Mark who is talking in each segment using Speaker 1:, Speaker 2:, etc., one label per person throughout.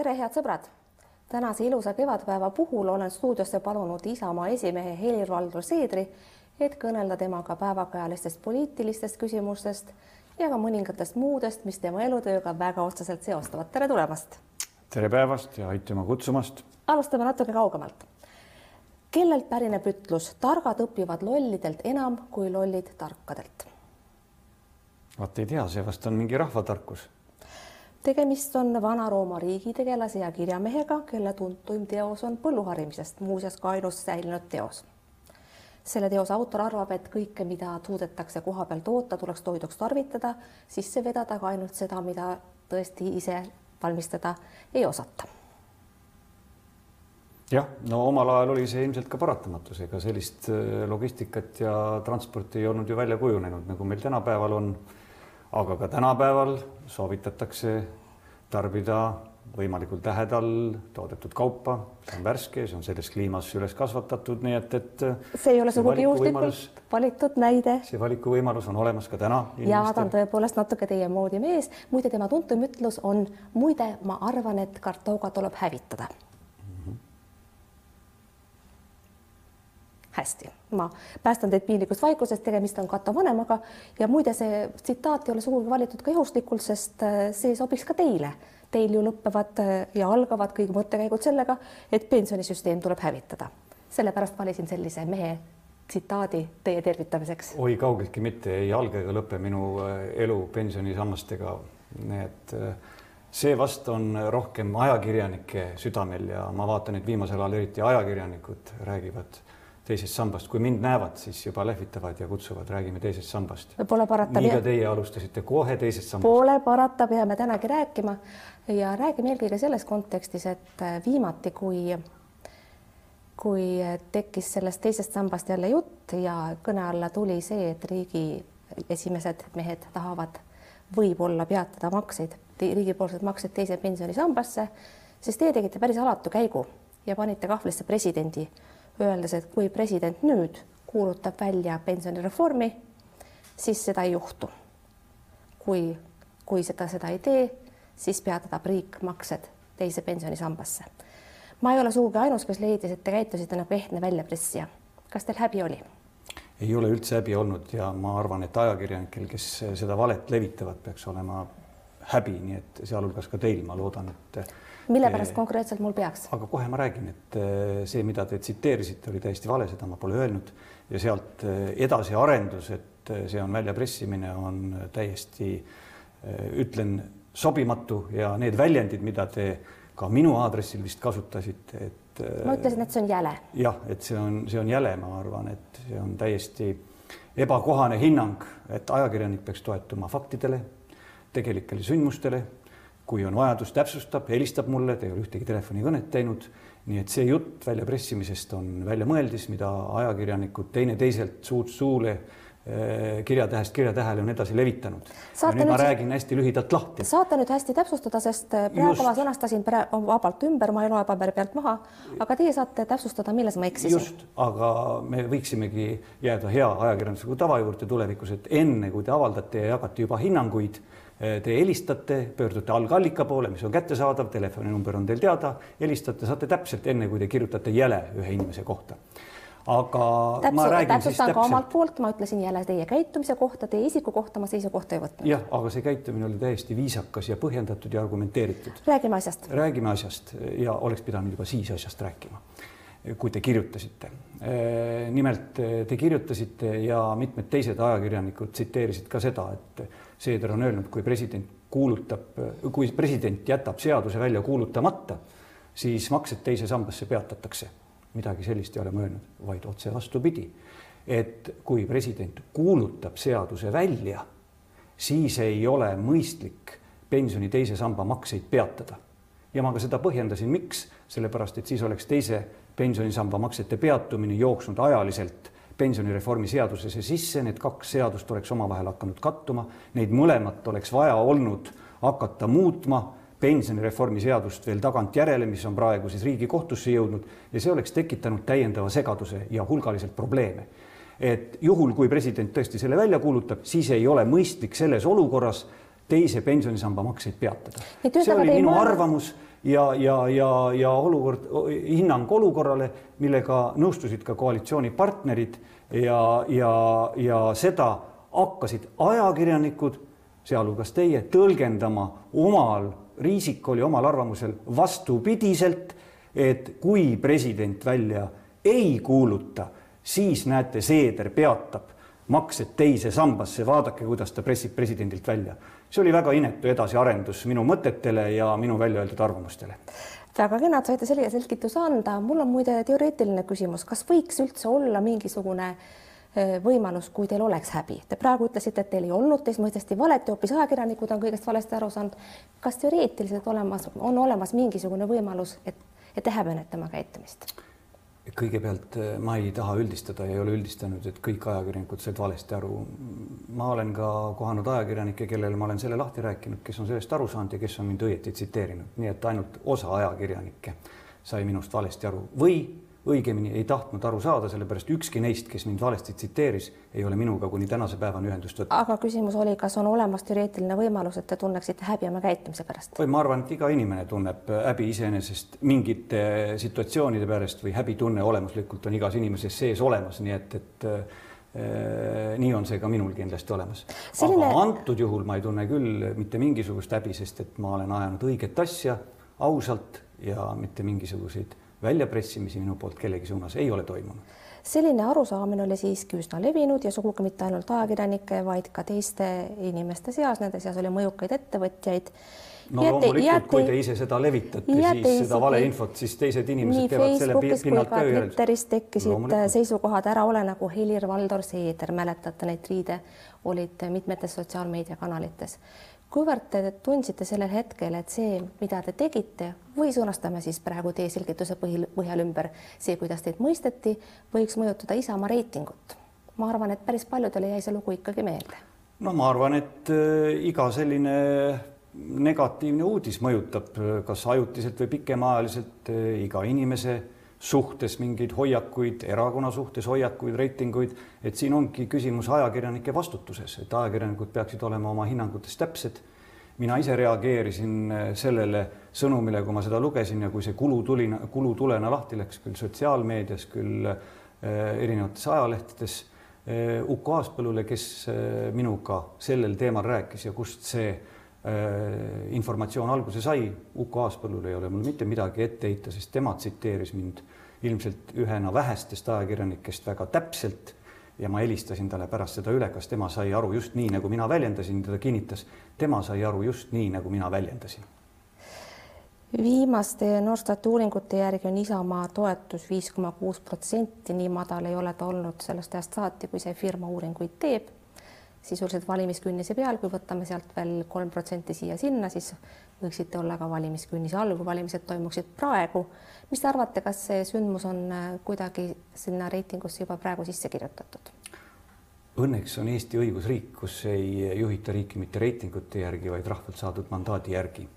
Speaker 1: tere, head sõbrad! tänase ilusa kevadpäeva puhul olen stuudiosse palunud Isamaa esimehe Helir-Valdor Seedri, et kõnelda temaga päevakajalistest poliitilistest küsimustest ja ka mõningatest muudest, mis tema elutööga väga otseselt seostuvad. tere tulemast!
Speaker 2: tere päevast ja aitüma kutsumast!
Speaker 1: alustame natuke kaugemalt. kellelt pärineb ütlus, targad õpivad lollidelt enam kui lollid tarkadelt?
Speaker 2: vaat ei tea, see vast on mingi rahvatarkus
Speaker 1: tegemist on Vana-Rooma riigitegelase ja kirjamehega, kelle tuntuim teos on põlluharimisest, muuseas ka ainus säilinud teos. selle teose autor arvab, et kõike, mida suudetakse koha peal toota, tuleks toiduks tarvitada, sisse vedada ka ainult seda, mida tõesti ise valmistada ei osata.
Speaker 2: jah, no omal ajal oli see ilmselt ka paratamatus, ega sellist äh, logistikat ja transporti ei olnud ju välja kujunenud, nagu meil tänapäeval on aga ka tänapäeval soovitatakse tarbida võimalikult lähedal toodetud kaupa, see on värske, see on selles kliimas üles kasvatatud, nii et, et.
Speaker 1: see ei ole sugugi juhuslikult valitud näide.
Speaker 2: see valikuvõimalus on olemas ka täna.
Speaker 1: ja ta on tõepoolest natuke teie moodi mees. muide, tema tuntum ütlus on muide, ma arvan, et Kartooga tuleb hävitada hästi, ma päästan teid piinlikust vaikusest, tegemist on Cato vanemaga ja muide, see tsitaat ei ole sugugi valitud ka juhuslikult, sest äh, see sobiks ka teile. Teil ju lõpevad äh, ja algavad kõik mõttekäigud sellega, et pensionisüsteem tuleb hävitada. sellepärast valisin sellise mehe tsitaadi teie tervitamiseks.
Speaker 2: oi, kaugeltki mitte, ei alga ega lõpe minu äh, elu pensionisammastega. nii et see vast on rohkem ajakirjanike südamel ja ma vaatan, et viimasel ajal eriti ajakirjanikud räägivad teisest sambast, kui mind näevad, siis juba lehvitavad ja kutsuvad, räägime teisest sambast.
Speaker 1: Pole parata.
Speaker 2: nii ka teie alustasite kohe teisest sambast.
Speaker 1: Pole parata, peame tänagi rääkima ja räägime eelkõige selles kontekstis, et äh, viimati, kui, kui tekkis sellest teisest sambast jälle jutt ja kõne alla tuli see, et riigi esimesed mehed tahavad võib-olla peatada makseid, riigipoolsed maksed teise pensionisambasse, siis teie tegite päris alatu käigu ja panite kahvlisse presidendi öeldes, et kui president nüüd kuulutab välja pensionireformi, siis seda ei juhtu. kui, kui seda, seda ei tee, siis peatab riik maksed teise pensionisambasse. ma ei ole sugugi ainus, kes leidis, et te käitusite nagu ehtne väljapressija. kas teil häbi oli?
Speaker 2: ei ole üldse häbi olnud ja ma arvan, et ajakirjanikel, kes seda valet levitavad, peaks olema häbi, nii et sealhulgas ka teil, ma loodan, et
Speaker 1: mille pärast konkreetselt mul peaks?
Speaker 2: aga kohe ma räägin, et eh, see, mida te tsiteerisite, oli täiesti vale, seda ma pole öelnud ja sealt eh, edasi arendus, et eh, see on väljapressimine, on täiesti, ütlen, sobimatu ja need väljendid, mida te ka minu aadressil vist kasutasite, et.
Speaker 1: ma ütlesin, et see on jäle.
Speaker 2: jah, et see on, see on jäle, ma arvan, et see on täiesti ebakohane hinnang, et ajakirjanik peaks toetuma faktidele, tegelikele sündmustele kui on vajadus, täpsustab, helistab mulle, ta ei ole ühtegi telefonikõnet teinud. nii et see jutt väljapressimisest on väljamõeldis, mida ajakirjanikud teineteiselt suust suule eh, kirjatähest kirjatähele on edasi levitanud. nüüd ma räägin hästi lühidalt lahti.
Speaker 1: saate nüüd hästi täpsustada, sest eh, praegu ma sõnastasin vabalt ümber, ma ei loe paberi pealt maha, aga teie saate täpsustada, milles ma eksisin.
Speaker 2: just, aga me võiksimegi jääda hea ajakirjandusliku tava juurde tulevikus, et enne kui te avaldate ja jagate juba hinnanguid te helistate, pöördute algallika poole, mis on kättesaadav, telefoninumber on teil teada, helistate, saate täpselt enne, kui te kirjutate jäle ühe inimese kohta. aga
Speaker 1: Täpsu, ma räägin täpsustan siis täpselt. omalt poolt, ma ütlesin jälle teie käitumise kohta, teie isiku kohta ma seisukohta ei võtnud.
Speaker 2: jah, aga see käitumine oli täiesti viisakas ja põhjendatud ja argumenteeritud.
Speaker 1: räägime asjast.
Speaker 2: räägime asjast ja oleks pidanud juba siis asjast rääkima kui te kirjutasite. Eh, nimelt te kirjutasite ja mitmed teised ajakirjanikud tsiteerisid ka seda, et Seeder on öelnud, kui president kuulutab, kui president jätab seaduse välja kuulutamata, siis maksed teise sambasse peatatakse. midagi sellist ei ole ma öelnud, vaid otse vastupidi. et kui president kuulutab seaduse välja, siis ei ole mõistlik pensioni teise samba makseid peatada. ja ma ka seda põhjendasin, miks, sellepärast et siis oleks teise pensionisamba maksete peatumine jooksnud ajaliselt pensionireformi seadusesse sisse, need kaks seadust oleks omavahel hakanud kattuma, neid mõlemat oleks vaja olnud hakata muutma, pensionireformi seadust veel tagantjärele, mis on praegu siis Riigikohtusse jõudnud ja see oleks tekitanud täiendava segaduse ja hulgaliselt probleeme. et juhul, kui president tõesti selle välja kuulutab, siis ei ole mõistlik selles olukorras teise pensionisamba makseid peatada. see oli minu mõlemad... arvamus ja, ja, ja, ja olukord, hinnang olukorrale, millega nõustusid ka koalitsioonipartnerid ja, ja, ja seda hakkasid ajakirjanikud, sealhulgas teie, tõlgendama omal riisikol ja omal arvamusel vastupidiselt, et kui president välja ei kuuluta, siis näete, Seeder peatab maksed teise sambasse, vaadake, kuidas ta pressib presidendilt välja. see oli väga inetu edasiarendus minu mõtetele ja minu välja öeldud arvamustele.
Speaker 1: väga kena, et saite selline selgituse anda. mul on muide teoreetiline küsimus, kas võiks üldse olla mingisugune võimalus, kui teil oleks häbi. Te praegu ütlesite, et teil ei olnud, teist mõisteti valeti, hoopis ajakirjanikud on kõigest valesti aru saanud. kas teoreetiliselt olemas, on olemas mingisugune võimalus, et, et te häbenete oma käitumist?
Speaker 2: Kõigepealt äh, ma ei taha üldistada ja ei ole üldistanud, et kõik ajakirjanikud said valesti aru. ma olen ka kohanud ajakirjanikke, kellele ma olen selle lahti rääkinud, kes on sellest aru saanud ja kes on mind õieti tsiteerinud, nii et ainult osa ajakirjanikke sai minust valesti aru või õigemini ei tahtnud aru saada, sellepärast ükski neist, kes mind valesti tsiteeris, ei ole minuga kuni tänase päevani ühendust võtnud.
Speaker 1: aga küsimus oli, kas on olemas teoreetiline võimalus, et te tunneksite häbi oma käitumise pärast?
Speaker 2: ma arvan, et iga inimene tunneb häbi iseenesest mingite situatsioonide pärast või häbitunne olemuslikult on igas inimeses sees olemas, nii et, et äh, nii on see ka minul kindlasti olemas Selline.... aga antud juhul ma ei tunne küll mitte mingisugust häbi, sest et ma olen ajanud õiget asja ausalt ja mitte mingisuguseid väljapressimisi minu poolt kellegi suunas ei ole toimunud.
Speaker 1: selline arusaamine oli siiski üsna levinud ja sugugi mitte ainult ajakirjanike, vaid ka teiste inimeste seas, nende seas oli mõjukaid ettevõtjaid.
Speaker 2: No jääte, loomulikult jääte, kui te ise seda levitate, siis seda valeinfot, siis teised inimesed teevad selle pinnalt töö.
Speaker 1: Twitteris tekkisid seisukohad ära, ole nagu Helir-Valdor Seeder, mäletate neid riide, olid mitmetes sotsiaalmeediakanalites kuivõrd te tundsite sellel hetkel, et see, mida te tegite või sõnastame siis praegu teie selgituse põhil, põhjal ümber, see, kuidas teid mõisteti, võiks mõjutada Isamaa reitingut? ma arvan, et päris paljudele jäi see lugu ikkagi meelde.
Speaker 2: no ma arvan, et äh, iga selline negatiivne uudis mõjutab äh, kas ajutiselt või pikemaajaliselt äh, iga inimese suhtes mingeid hoiakuid, erakonna suhtes hoiakuid, reitinguid, et siin ongi küsimus ajakirjanike vastutuses, et ajakirjanikud peaksid olema oma hinnangutes täpsed. mina ise reageerisin eh, sellele sõnumile, kui ma seda lugesin ja kui see kulutulina, kulutulena lahti läks küll sotsiaalmeedias, küll eh, erinevates ajalehtedes eh, Uku Aaspõllule, kes minuga sellel teemal rääkis ja kust see informatsioon alguse sai. Uku Aaspõllul ei ole mul mitte midagi ette heita, sest tema tsiteeris mind ilmselt ühena vähestest ajakirjanikest väga täpselt ja ma helistasin talle pärast seda üle, kas tema sai aru just nii, nagu mina väljendasin, ta kinnitas, tema sai aru just nii, nagu mina väljendasin.
Speaker 1: viimaste Norstati uuringute järgi on Isamaa toetus viis koma kuus protsenti, nii madal ei ole ta olnud sellest ajast saati, kui see firma uuringuid teeb sisuliselt valimiskünnise peal, kui võtame sealt veel kolm protsenti siia-sinna, siis võiksite olla ka valimiskünnise all, kui valimised toimuksid praegu. mis te arvate, kas see sündmus on äh, kuidagi sinna reitingusse juba praegu sisse kirjutatud?
Speaker 2: Õnneks on Eesti õigusriik, kus ei juhita riiki mitte reitingute järgi, vaid rahvalt saadud mandaadi järgi.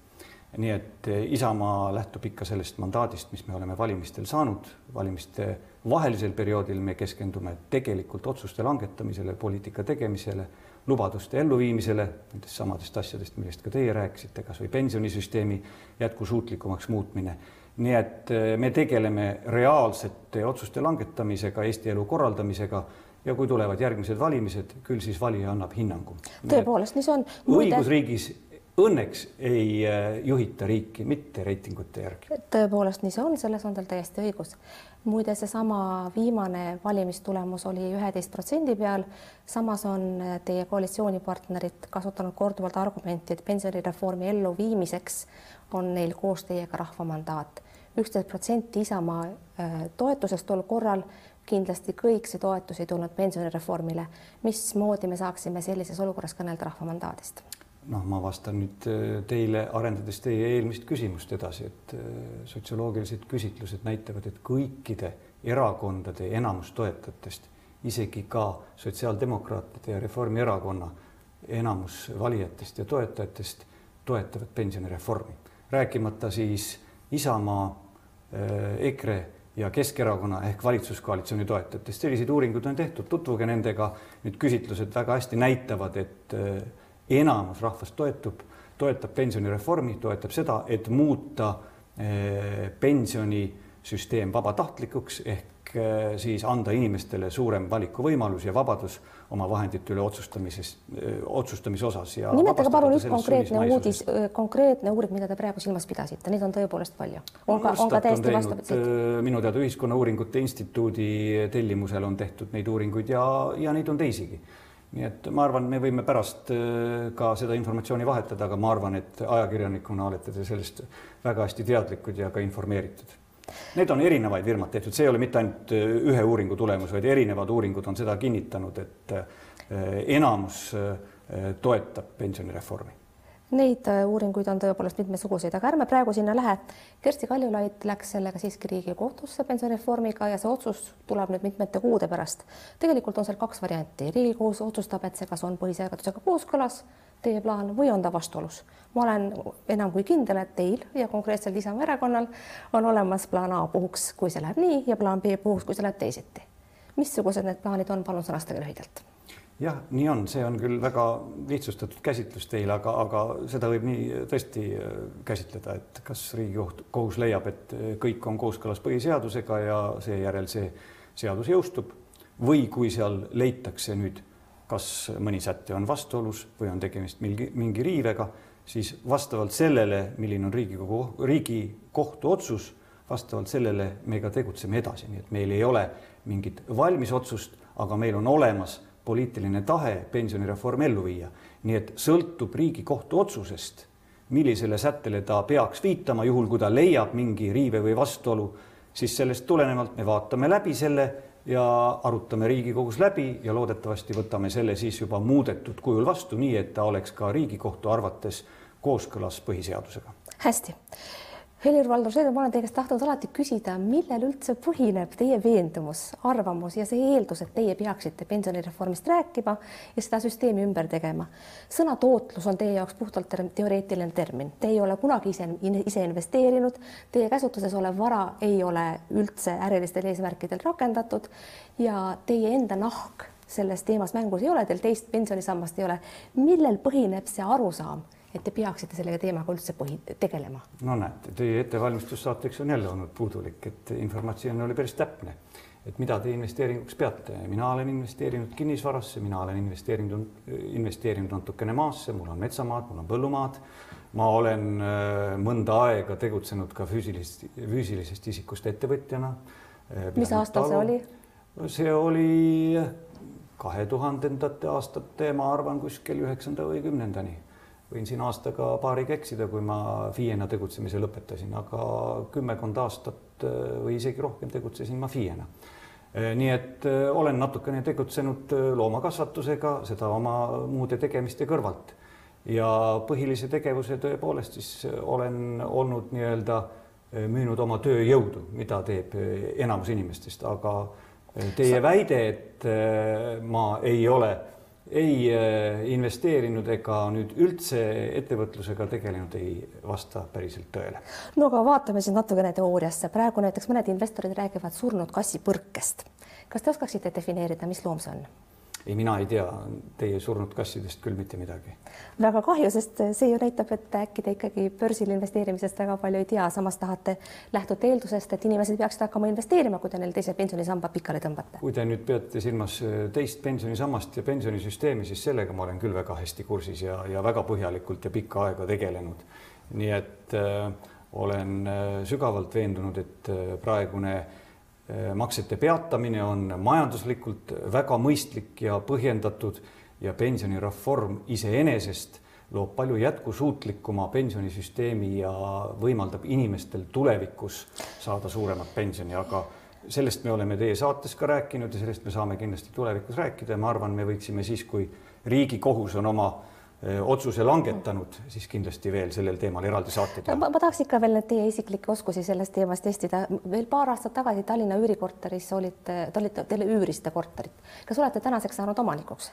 Speaker 2: Nii et äh, Isamaa lähtub ikka sellest mandaadist, mis me oleme valimistel saanud, valimiste vahelisel perioodil me keskendume tegelikult otsuste langetamisele, poliitika tegemisele, lubaduste elluviimisele, nendest samadest asjadest, millest ka teie rääkisite, kas või pensionisüsteemi jätkusuutlikumaks muutmine. nii et eh, me tegeleme reaalsete otsuste langetamisega, Eesti elu korraldamisega ja kui tulevad järgmised valimised, küll siis valija annab hinnangu.
Speaker 1: tõepoolest, nii see on.
Speaker 2: õigusriigis õnneks ei eh, juhita riiki mitte reitingute järgi.
Speaker 1: tõepoolest, nii see on, selles on teil täiesti õigus muide, seesama viimane valimistulemus oli üheteist protsendi peal. samas on teie koalitsioonipartnerid kasutanud korduvalt argumenti, et pensionireformi elluviimiseks on neil koos teiega rahva mandaat. üksteist protsenti Isamaa äh, toetusest tol korral kindlasti kõik see toetus ei tulnud pensionireformile. mismoodi me saaksime sellises olukorras kõnelda rahva mandaadist?
Speaker 2: Noh, ma vastan nüüd äh, teile, arendades teie eelmist küsimust edasi, et äh, sotsioloogilised küsitlused näitavad, et kõikide erakondade enamus toetajatest, isegi ka sotsiaaldemokraatide ja Reformierakonna enamus valijatest ja toetajatest toetavad pensionireformi, rääkimata siis Isamaa, äh, EKRE ja Keskerakonna ehk valitsuskoalitsiooni toetajatest. selliseid uuringuid on tehtud, tutvuge nendega. Need küsitlused väga hästi näitavad, et enamus rahvast toetub, toetab pensionireformi, toetab seda, et muuta pensionisüsteem vabatahtlikuks ehk siis anda inimestele suurem valikuvõimalus ja vabadus oma vahendite üle otsustamises, otsustamise osas.
Speaker 1: nimetage palun üks konkreetne uudis, konkreetne uuring, mida te praegu silmas pidasite, neid on tõepoolest palju. on ka, on ka täiesti vastupidised.
Speaker 2: minu teada Ühiskonnauuringute Instituudi tellimusel on tehtud neid uuringuid ja, ja neid on teisigi nii et ma arvan, me võime pärast ka seda informatsiooni vahetada, aga ma arvan, et ajakirjanikuna olete te sellest väga hästi teadlikud ja ka informeeritud Need on erinevaid firmad tehtud, see ei ole mitte ainult äh, ühe uuringu tulemus, vaid erinevad uuringud on seda kinnitanud, et äh, enamus äh, toetab pensionireformi.
Speaker 1: Neid uuringuid on tõepoolest mitmesuguseid, aga ärme praegu sinna lähe. Kersti Kaljulaid läks sellega siiski Riigikohtusse pensionireformiga ja see otsus tuleb nüüd mitmete kuude pärast. tegelikult on seal kaks varianti, Riigikohus otsustab, et see kas on põhiseadusega kooskõlas teie plaan või on ta vastuolus? ma olen enam kui kindel, et teil ja konkreetselt Isamaa erakonnal on olemas plaan A puhuks, kui see läheb nii ja plaan B puhuks, kui see läheb teisiti. missugused need plaanid on, palun sõnastage lühidalt.
Speaker 2: Jah, nii on, see on küll väga lihtsustatud käsitlus teil, aga, aga seda võib nii tõesti äh, käsitleda, et kas Riigikohus kohus leiab, et äh, kõik on kooskõlas põhiseadusega ja seejärel see seadus jõustub. Või kui seal leitakse nüüd kas mõni säte on vastuolus või on tegemist mingi, mingi riivega, siis vastavalt sellele, milline on Riigikogu, Riigikohtu otsus, vastavalt sellele me ka tegutseme edasi, nii et meil ei ole mingit valmis otsust, aga meil on olemas poliitiline tahe pensionireform ellu viia. nii et sõltub Riigikohtu otsusest, millisele sättele ta peaks viitama, juhul kui ta leiab mingi riive või vastuolu, siis sellest tulenevalt me vaatame läbi selle ja arutame Riigikogus läbi ja loodetavasti võtame selle siis juba muudetud kujul vastu, nii et ta oleks ka Riigikohtu arvates kooskõlas põhiseadusega.
Speaker 1: hästi Helir-Valdor Seeder, ma olen teie käest tahtnud alati küsida, millel üldse põhineb teie veendumus, arvamus ja see eeldus, et teie peaksite pensionireformist rääkima ja seda süsteemi ümber tegema. sõna tootlus on teie jaoks puhtalt teoreetiline termin, te ei ole kunagi ise, ise investeerinud, teie käsutuses olev vara ei ole üldse ärilistel eesmärkidel rakendatud ja teie enda nahk selles teemas mängus ei ole, teil teist pensionisammast ei ole. millel põhineb see arusaam? Et te peaksite selle teemaga üldse põhi, tegelema?
Speaker 2: no näete, teie ettevalmistus saateks on jälle olnud puudulik, et informatsioon oli päris täpne. et mida te investeeringuks peate, mina olen investeerinud kinnisvarasse, mina olen investeerinud, investeerinud natukene maasse, mul on metsamaad, mul on põllumaad. ma olen äh, mõnda aega tegutsenud ka füüsilisest, füüsilisest isikust ettevõtjana.
Speaker 1: Äh, mis aastal see oli?
Speaker 2: see oli kahe tuhandendate aastate, ma arvan, kuskil üheksanda või kümnendani võin siin aastaga paariga eksida, kui ma FIE-na tegutsemise lõpetasin, aga kümmekond aastat äh, või isegi rohkem tegutsesin ma FIE-na. Äh, nii et äh, olen natukene tegutsenud loomakasvatusega, seda oma muude tegemiste kõrvalt. ja põhilise tegevuse tõepoolest siis olen olnud nii-öelda müünud oma tööjõudu, mida teeb enamus inimestest, aga teie väide, et ma ei ole ei äh, investeerinud ega nüüd üldse ettevõtlusega tegelenud, ei vasta päriselt tõele.
Speaker 1: no aga vaatame siis natukene teooriasse, praegu näiteks mõned investorid räägivad surnud kassi põrkest. kas te oskaksite defineerida, mis loom see on?
Speaker 2: Ei, mina ei tea teie surnud kassidest küll mitte midagi.
Speaker 1: väga kahju, sest see ju näitab, et äkki te ikkagi börsil investeerimisest väga palju ei tea, samas tahate, lähtute eeldusest, et inimesed peaksid hakkama investeerima, kui te neil teise pensionisamba pikali tõmbate.
Speaker 2: kui te nüüd peate silmas äh, teist pensionisammast ja pensionisüsteemi, siis sellega ma olen küll väga hästi kursis ja, ja väga põhjalikult ja pikka aega tegelenud. nii et äh, olen äh, sügavalt veendunud, et äh, praegune Äh, maksete peatamine on majanduslikult väga mõistlik ja põhjendatud ja pensionireform iseenesest loob palju jätkusuutlikuma pensionisüsteemi ja võimaldab inimestel tulevikus saada suuremat pensioni, aga sellest me oleme teie saates ka rääkinud ja sellest me saame kindlasti tulevikus rääkida ja ma arvan, me võiksime siis, kui Riigikohus on oma otsuse langetanud, siis kindlasti veel sellel teemal eraldi saateid.
Speaker 1: ma, ma tahaks ikka veel teie isiklikke oskusi selles teemas testida. veel paar aastat tagasi Tallinna üürikorteris olite, te olite, teile üürisite korterit. kas olete tänaseks saanud omanikuks?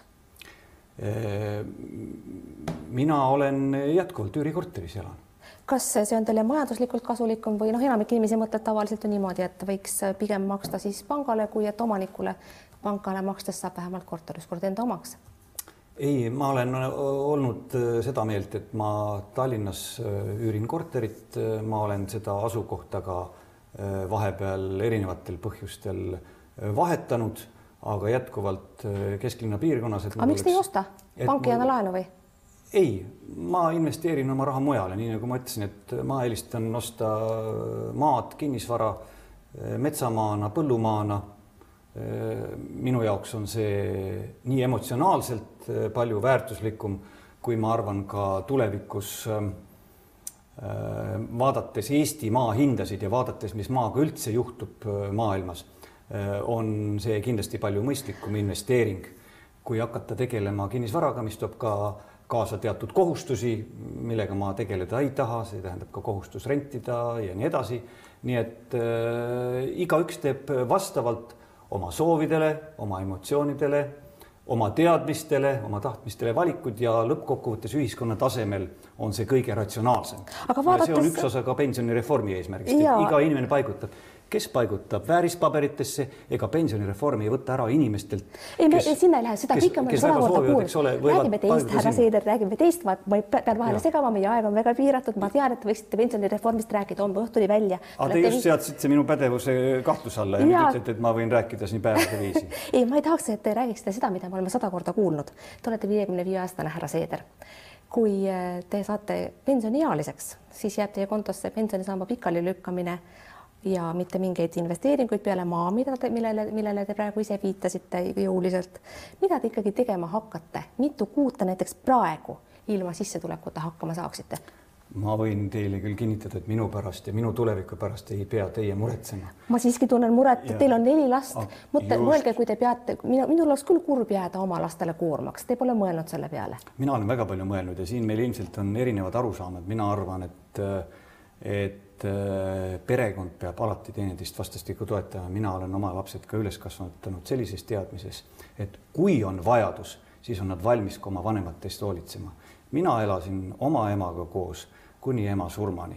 Speaker 2: mina olen jätkuvalt üürikorteris elan.
Speaker 1: kas see on teile majanduslikult kasulikum või noh, enamik inimesi mõtleb tavaliselt ju niimoodi, et võiks pigem maksta siis pangale, kui et omanikule. pangale makstes saab vähemalt korter ükskord enda omaks
Speaker 2: ei, ma olen olnud seda meelt, et ma Tallinnas üürin korterit, ma olen seda asukohta ka vahepeal erinevatel põhjustel vahetanud, aga jätkuvalt kesklinna piirkonnas.
Speaker 1: aga miks te ei osta? pank ei anna laenu või?
Speaker 2: ei, ma investeerin oma raha mujale, nii nagu ma ütlesin, et ma eelistan osta maad, kinnisvara metsamaana, põllumaana minu jaoks on see nii emotsionaalselt äh, palju väärtuslikum, kui ma arvan ka tulevikus ähm, äh, vaadates Eesti maa hindasid ja vaadates, mis maaga üldse juhtub äh, maailmas, on see kindlasti palju mõistlikum investeering, kui hakata tegelema kinnisvaraga, mis toob ka kaasa teatud kohustusi, millega ma tegeleda ei taha, see tähendab ka kohustus rentida ja nii edasi. nii et äh, igaüks teeb vastavalt oma soovidele, oma emotsioonidele, oma teadmistele, oma tahtmistele valikud ja lõppkokkuvõttes ühiskonna tasemel on see kõige ratsionaalsem. Vaadates... see on üks osa ka pensionireformi eesmärgist, et iga inimene paigutab kes paigutab väärispaberitesse, ega pensionireform ei võta ära inimestelt.
Speaker 1: ei, me sinna ei lähe, seda kõike me sada korda kuulnud. räägime teist, härra Seeder, räägime teist, ma, ma pean vahele segama, meie aeg on väga piiratud, ma tean, et te võiksite pensionireformist rääkida homme õhtuni välja.
Speaker 2: aga te just seadsite minu pädevuse kahtluse alla ja, ja... nüüd ütlete, et ma võin rääkida siin päevade viisi
Speaker 1: ei, ma ei tahaks, et te räägiksite seda, mida me oleme sada korda kuulnud. Te olete viiekümne viie aastane härra Seeder kui eh, te saate pensioniealiseks, siis jääb teie kontosse pensionisamba pikalilükkamine ja mitte mingeid investeeringuid peale maa, mida te, millele, millele te praegu ise viitasite jõuliselt. mida te ikkagi tegema hakkate, mitu kuud te näiteks praegu ilma sissetulekuta hakkama saaksite?
Speaker 2: ma võin teile küll kinnitada, et minu pärast ja minu tuleviku pärast ei pea teie muretsema.
Speaker 1: ma siiski tunnen muret, teil on neli last. mõtle, mõelge, kui te peate, minu, minul oleks küll kurb jääda oma lastele koormaks, te pole mõelnud selle peale?
Speaker 2: mina olen väga palju mõelnud ja siin meil ilmselt on erinevad arusaamad, mina arvan, et et et äh, perekond peab alati teineteist vastastikku toetama, mina olen oma lapsed ka üles kasvatanud sellises teadmises, et kui on vajadus, siis on nad valmis ka oma vanemate eest hoolitsema. mina elasin oma emaga koos kuni ema surmani.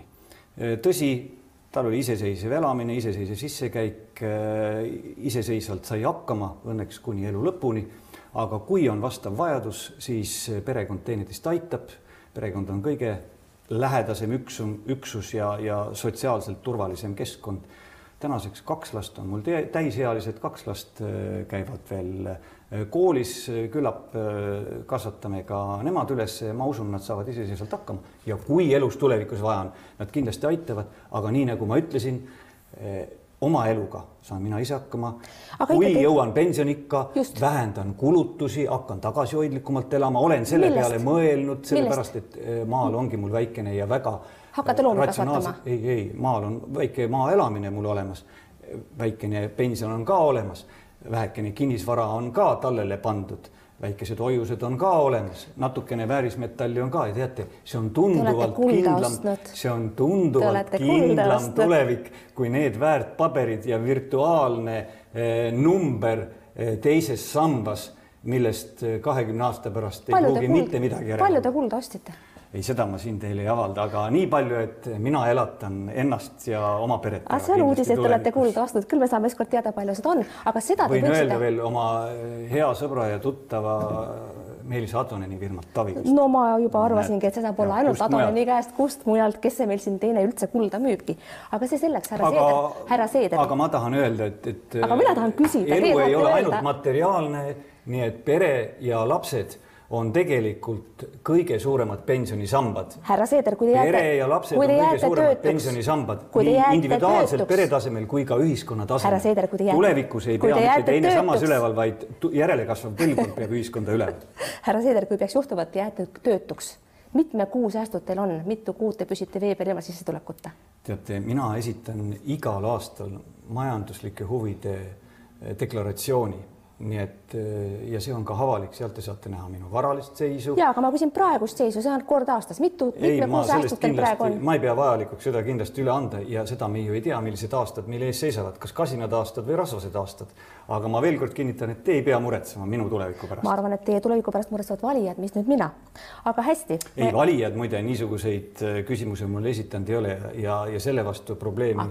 Speaker 2: Äh, tõsi, tal oli iseseisev elamine, iseseisev sissekäik, äh, iseseisvalt sai hakkama õnneks kuni elu lõpuni, aga kui on vastav vajadus, siis perekond teineteist aitab, perekond on kõige lähedasem üksum, üksus ja, ja sotsiaalselt turvalisem keskkond. tänaseks kaks last on mul täisealised, kaks last äh, käivad veel äh, koolis, küllap äh, kasvatame ka nemad üles, ma usun, nad saavad iseseisvalt hakkama ja kui elus tulevikus vaja on, nad kindlasti aitavad, aga nii nagu ma ütlesin oma eluga saan mina ise hakkama. kui ikkagi... jõuan pensioniikka, vähendan kulutusi, hakkan tagasihoidlikumalt elama, olen selle Millest? peale mõelnud, sellepärast et eh, maal ongi mul väikene ja väga.
Speaker 1: hakkate loomi kasvatama?
Speaker 2: ei, ei, maal on väike maaelamine mul olemas, väikene pension on ka olemas, vähekene kinnisvara on ka tallele pandud väikesed hoiused on ka olemas, natukene väärismetalli on ka ja teate, see on tunduvalt kindlam, see on tunduvalt kindlam tulevik kui need väärtpaberid ja virtuaalne eh, number eh, teises sambas, millest eh, kahekümne aasta pärast ei pruugi mitte midagi järele.
Speaker 1: palju te kulda ostsite?
Speaker 2: Ei, seda ma siin teile ei avalda, aga nii palju, et mina elatan ennast ja oma peret.
Speaker 1: see on uudis, et te olete kulda ostnud, küll me saame ükskord teada, palju seda on, aga seda
Speaker 2: võin võiksite... öelda veel oma hea sõbra ja tuttava Meelis Adoneni firmat Tavi.
Speaker 1: no ma juba arvasingi, et see saab olla ainult Adoneni käest, kust mujalt, kes see meil siin teine üldse kulda müübki. aga see selleks, härra Seeder, härra Seeder.
Speaker 2: aga ma tahan öelda, et, et.
Speaker 1: aga mina tahan küsida.
Speaker 2: elu ei ole öelda. ainult materiaalne, nii et pere ja lapsed on tegelikult kõige suuremad pensionisambad.
Speaker 1: härra Seeder, kui te jääte.
Speaker 2: pere ja lapsed on kõige suuremad pensionisambad nii individuaalselt pere tasemel kui ka ühiskonna tasemel.
Speaker 1: Seeder,
Speaker 2: tulevikus ei pea mitte teine töötuks. sammas üleval, vaid järelekasvav põlvkond peab ühiskonda üleval.
Speaker 1: härra Seeder, kui peaks juhtuma, et jääte töötuks, mitme kuu säästud teil on, mitu kuud te püsite vee peal ilma sissetulekuta?
Speaker 2: teate, mina esitan igal aastal majanduslike huvide deklaratsiooni nii et eh, ja see on ka avalik, sealt te saate näha minu varalist seisu.
Speaker 1: ja, aga ma küsin praegust seisu, see on kord aastas, mitu, mitme kuu säästud teil praegu on?
Speaker 2: ma ei pea vajalikuks seda kindlasti üle anda ja seda me ju ei tea, millised aastad meil ees seisavad, kas kasinad aastad või rasvased aastad. aga ma veel kord kinnitan, et te ei pea muretsema minu tuleviku pärast.
Speaker 1: ma arvan, et teie tuleviku pärast muretsevad valijad, mis nüüd mina. aga hästi.
Speaker 2: ei me..., valijad muide niisuguseid äh, küsimusi mulle esitanud ei ole ja, ja selle vastu probleemi,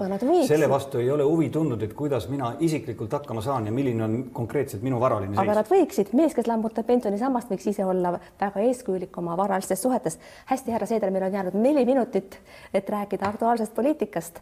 Speaker 2: selle vastu ei ole huvi tundnud, et kuidas mina isiklikult hakkama saan ja milline on konkreetselt lihtsalt minu varaline seis.
Speaker 1: aga nad võiksid, mees, kes lammutab pensionisammast, võiks ise olla väga eeskujulik oma varalistes suhetes. hästi, härra Seeder, meil on jäänud neli minutit, et rääkida aktuaalsest poliitikast.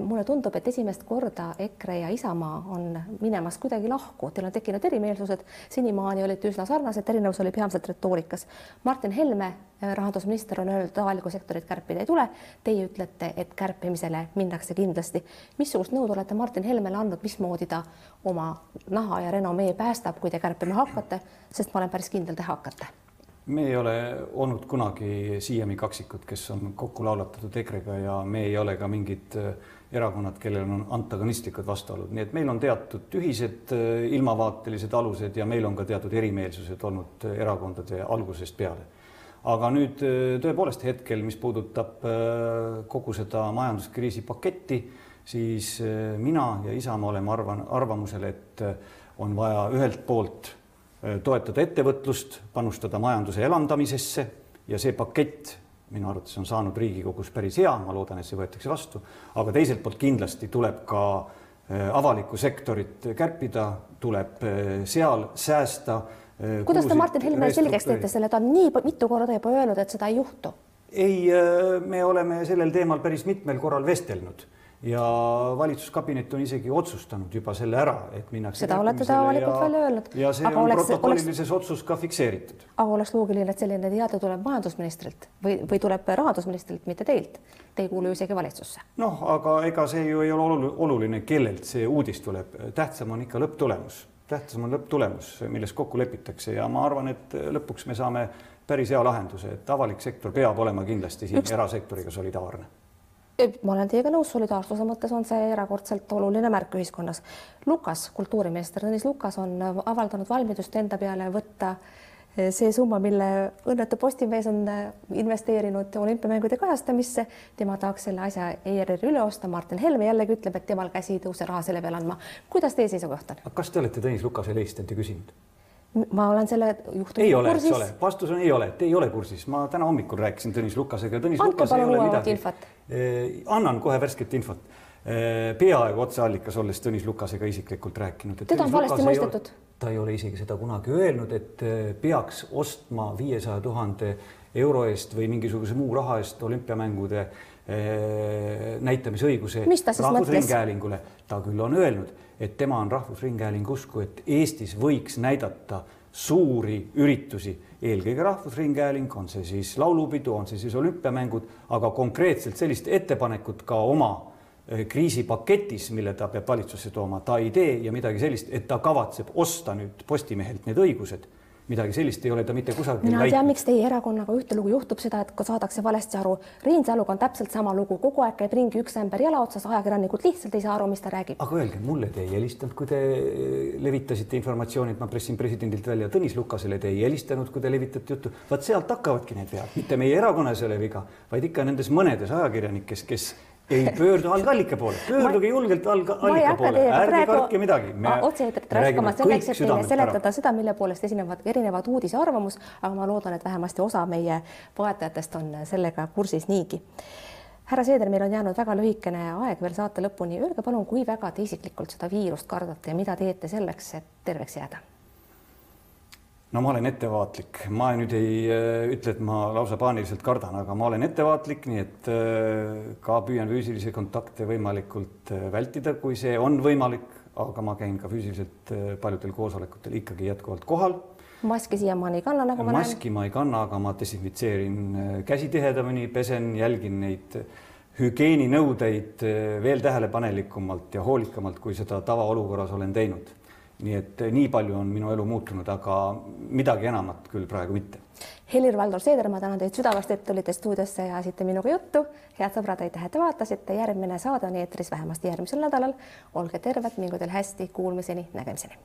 Speaker 1: mulle tundub, et esimest korda EKRE ja Isamaa on minemas kuidagi lahku, teil on tekkinud erimeelsused, senimaani olite üsna sarnased, erinevus oli peamiselt retoorikas. Martin Helme rahandusminister on öelnud, et avalikku sektorit kärpida ei tule. Teie ütlete, et kärpimisele minnakse kindlasti. missugust nõud olete Martin Helmele andnud, mismoodi ta oma naha ja renomee päästab, kui te kärpima hakkate, sest ma olen päris kindel, te hakkate
Speaker 2: me ei ole olnud kunagi siiani kaksikud, kes on kokku laulatatud EKRE-ga ja me ei ole ka mingid äh, erakonnad, kellel on antagonistlikud vastuolud, nii et meil on teatud ühised äh, ilmavaatelised alused ja meil on ka teatud erimeelsused olnud äh, erakondade algusest peale aga nüüd äh, tõepoolest hetkel, mis puudutab äh, kogu seda majanduskriisi paketti, siis äh, mina ja Isamaa oleme arvan, arvamusel, et on vaja ühelt poolt toetada ettevõtlust, panustada majanduse elavdamisesse ja see pakett minu arvates on saanud Riigikogus päris hea, ma loodan, et see võetakse vastu, aga teiselt poolt kindlasti tuleb ka avalikku sektorit kärpida, tuleb seal säästa
Speaker 1: kuidas te Martin Helmele selgeks teete selle, ta on nii mitu korda juba öelnud, et seda ei juhtu?
Speaker 2: ei, äh, me oleme sellel teemal päris mitmel korral vestelnud ja valitsuskabinet on isegi otsustanud juba selle ära, et minnakse.
Speaker 1: seda olete te avalikult välja öelnud.
Speaker 2: ja see aga on oleks, protokollilises oleks, otsus ka fikseeritud.
Speaker 1: aga oleks loogiline, et selline teade tuleb majandusministrilt või, või tuleb rahandusministrilt, mitte teilt. Te ei kuulu ju isegi valitsusse.
Speaker 2: noh, aga ega see ju ei ole oluline, kellelt see uudis tuleb, tähtsam on ikka lõpptulemus tähtsam on lõpptulemus, milles kokku lepitakse ja ma arvan, et lõpuks me saame päris hea lahenduse, et avalik sektor peab olema kindlasti siin Üks... erasektoriga solidaarne.
Speaker 1: ma olen teiega nõus, solidaarsuse mõttes on see erakordselt oluline märk ühiskonnas. Lukas, kultuuriminister Tõnis Lukas on avaldanud valmidust enda peale võtta äh, see summa, mille õnnetu Postimees on äh, investeerinud olümpiamängude kajastamisse, tema tahaks selle asja ERR-i üle osta. Martin Helme jällegi ütleb, et temal käsi ei tõuse raha selle peale andma. kuidas teie seisukoht on?
Speaker 2: kas te olete Tõnis Lukasele helistanud ja küsinud?
Speaker 1: ma olen selle juhtumiga
Speaker 2: ei ole, eks ole, vastus on ei ole, te ei ole kursis, ma täna hommikul rääkisin Tõnis Lukasega.
Speaker 1: andke palun uuemat infot
Speaker 2: eh,. annan kohe värsket infot eh,. peaaegu otseallikas, olles Tõnis Lukasega isiklikult rääkinud.
Speaker 1: teda on valesti mõistetud
Speaker 2: ta ei ole isegi seda kunagi öelnud, et eh, peaks ostma viiesaja tuhande euro eest või mingisuguse muu raha eest olümpiamängude eh, näitamisõiguse Rahvusringhäälingule. ta küll on öelnud, et tema on Rahvusringhäälingu usku, et Eestis võiks näidata suuri üritusi, eelkõige Rahvusringhääling, on see siis laulupidu, on see siis olümpiamängud, aga konkreetselt sellist ettepanekut ka oma Äh, kriisipaketis, mille ta peab valitsusse tooma, ta ei tee ja midagi sellist, et ta kavatseb osta nüüd Postimehelt need õigused midagi sellist ei ole ta mitte kusagil
Speaker 1: mina tean, miks teie erakonnaga ühtelugu juhtub seda, et saadakse valesti aru. Reinsaluga on täpselt sama lugu, kogu aeg käib ringi üks ämber jala otsas, ajakirjanikud lihtsalt ei saa aru, mis ta räägib.
Speaker 2: aga öelge, mulle te ei helistanud, kui te levitasite informatsiooni, et ma pressin presidendilt välja, Tõnis Lukasele te ei helistanud, kui te levitate juttu. vaat sealt hakkavadki need vead, mitte meie erakonnas ei ole viga, vaid ikka nendes mõnedes ajakirjanikes, kes ei pöördu algallika poole, pöörduge julgelt algallika poole, ärge kartke midagi.
Speaker 1: otse-eetrit raiskama selleks, et teile seletada seda, mille poolest esinevad erinevad uudise arvamus, aga ma loodan, et vähemasti osa meie vaatajatest on sellega kursis niigi. härra Seeder, meil on jäänud väga lühikene aeg veel saate lõpuni, öelge palun, kui väga te isiklikult seda viirust kardate ja mida teete selleks, et terveks jääda
Speaker 2: no ma olen ettevaatlik, ma nüüd ei äh, ütle, et ma lausa paaniliselt kardan, aga ma olen ettevaatlik, nii et äh, ka püüan füüsilisi kontakte võimalikult äh, vältida, kui see on võimalik, aga ma käin ka füüsiliselt paljudel koosolekutel ikkagi jätkuvalt kohal.
Speaker 1: maski siiamaani ei kanna, nagu ma näen.
Speaker 2: maski ma ei kanna, aga ma desinfitseerin käsi tihedamini, pesen, jälgin neid hügieeninõudeid veel tähelepanelikumalt ja hoolikamalt, kui seda tavaolukorras olen teinud nii et eh, nii palju on minu elu muutunud, aga midagi enamat küll praegu mitte.
Speaker 1: Helir-Valdor Seeder, ma tänan teid südamest, et tulite stuudiosse ja ajasite minuga juttu. head sõbrad, aitäh, et te vaatasite, järgmine saade on eetris vähemasti järgmisel nädalal. olge terved, mingu teil hästi, kuulmiseni, nägemiseni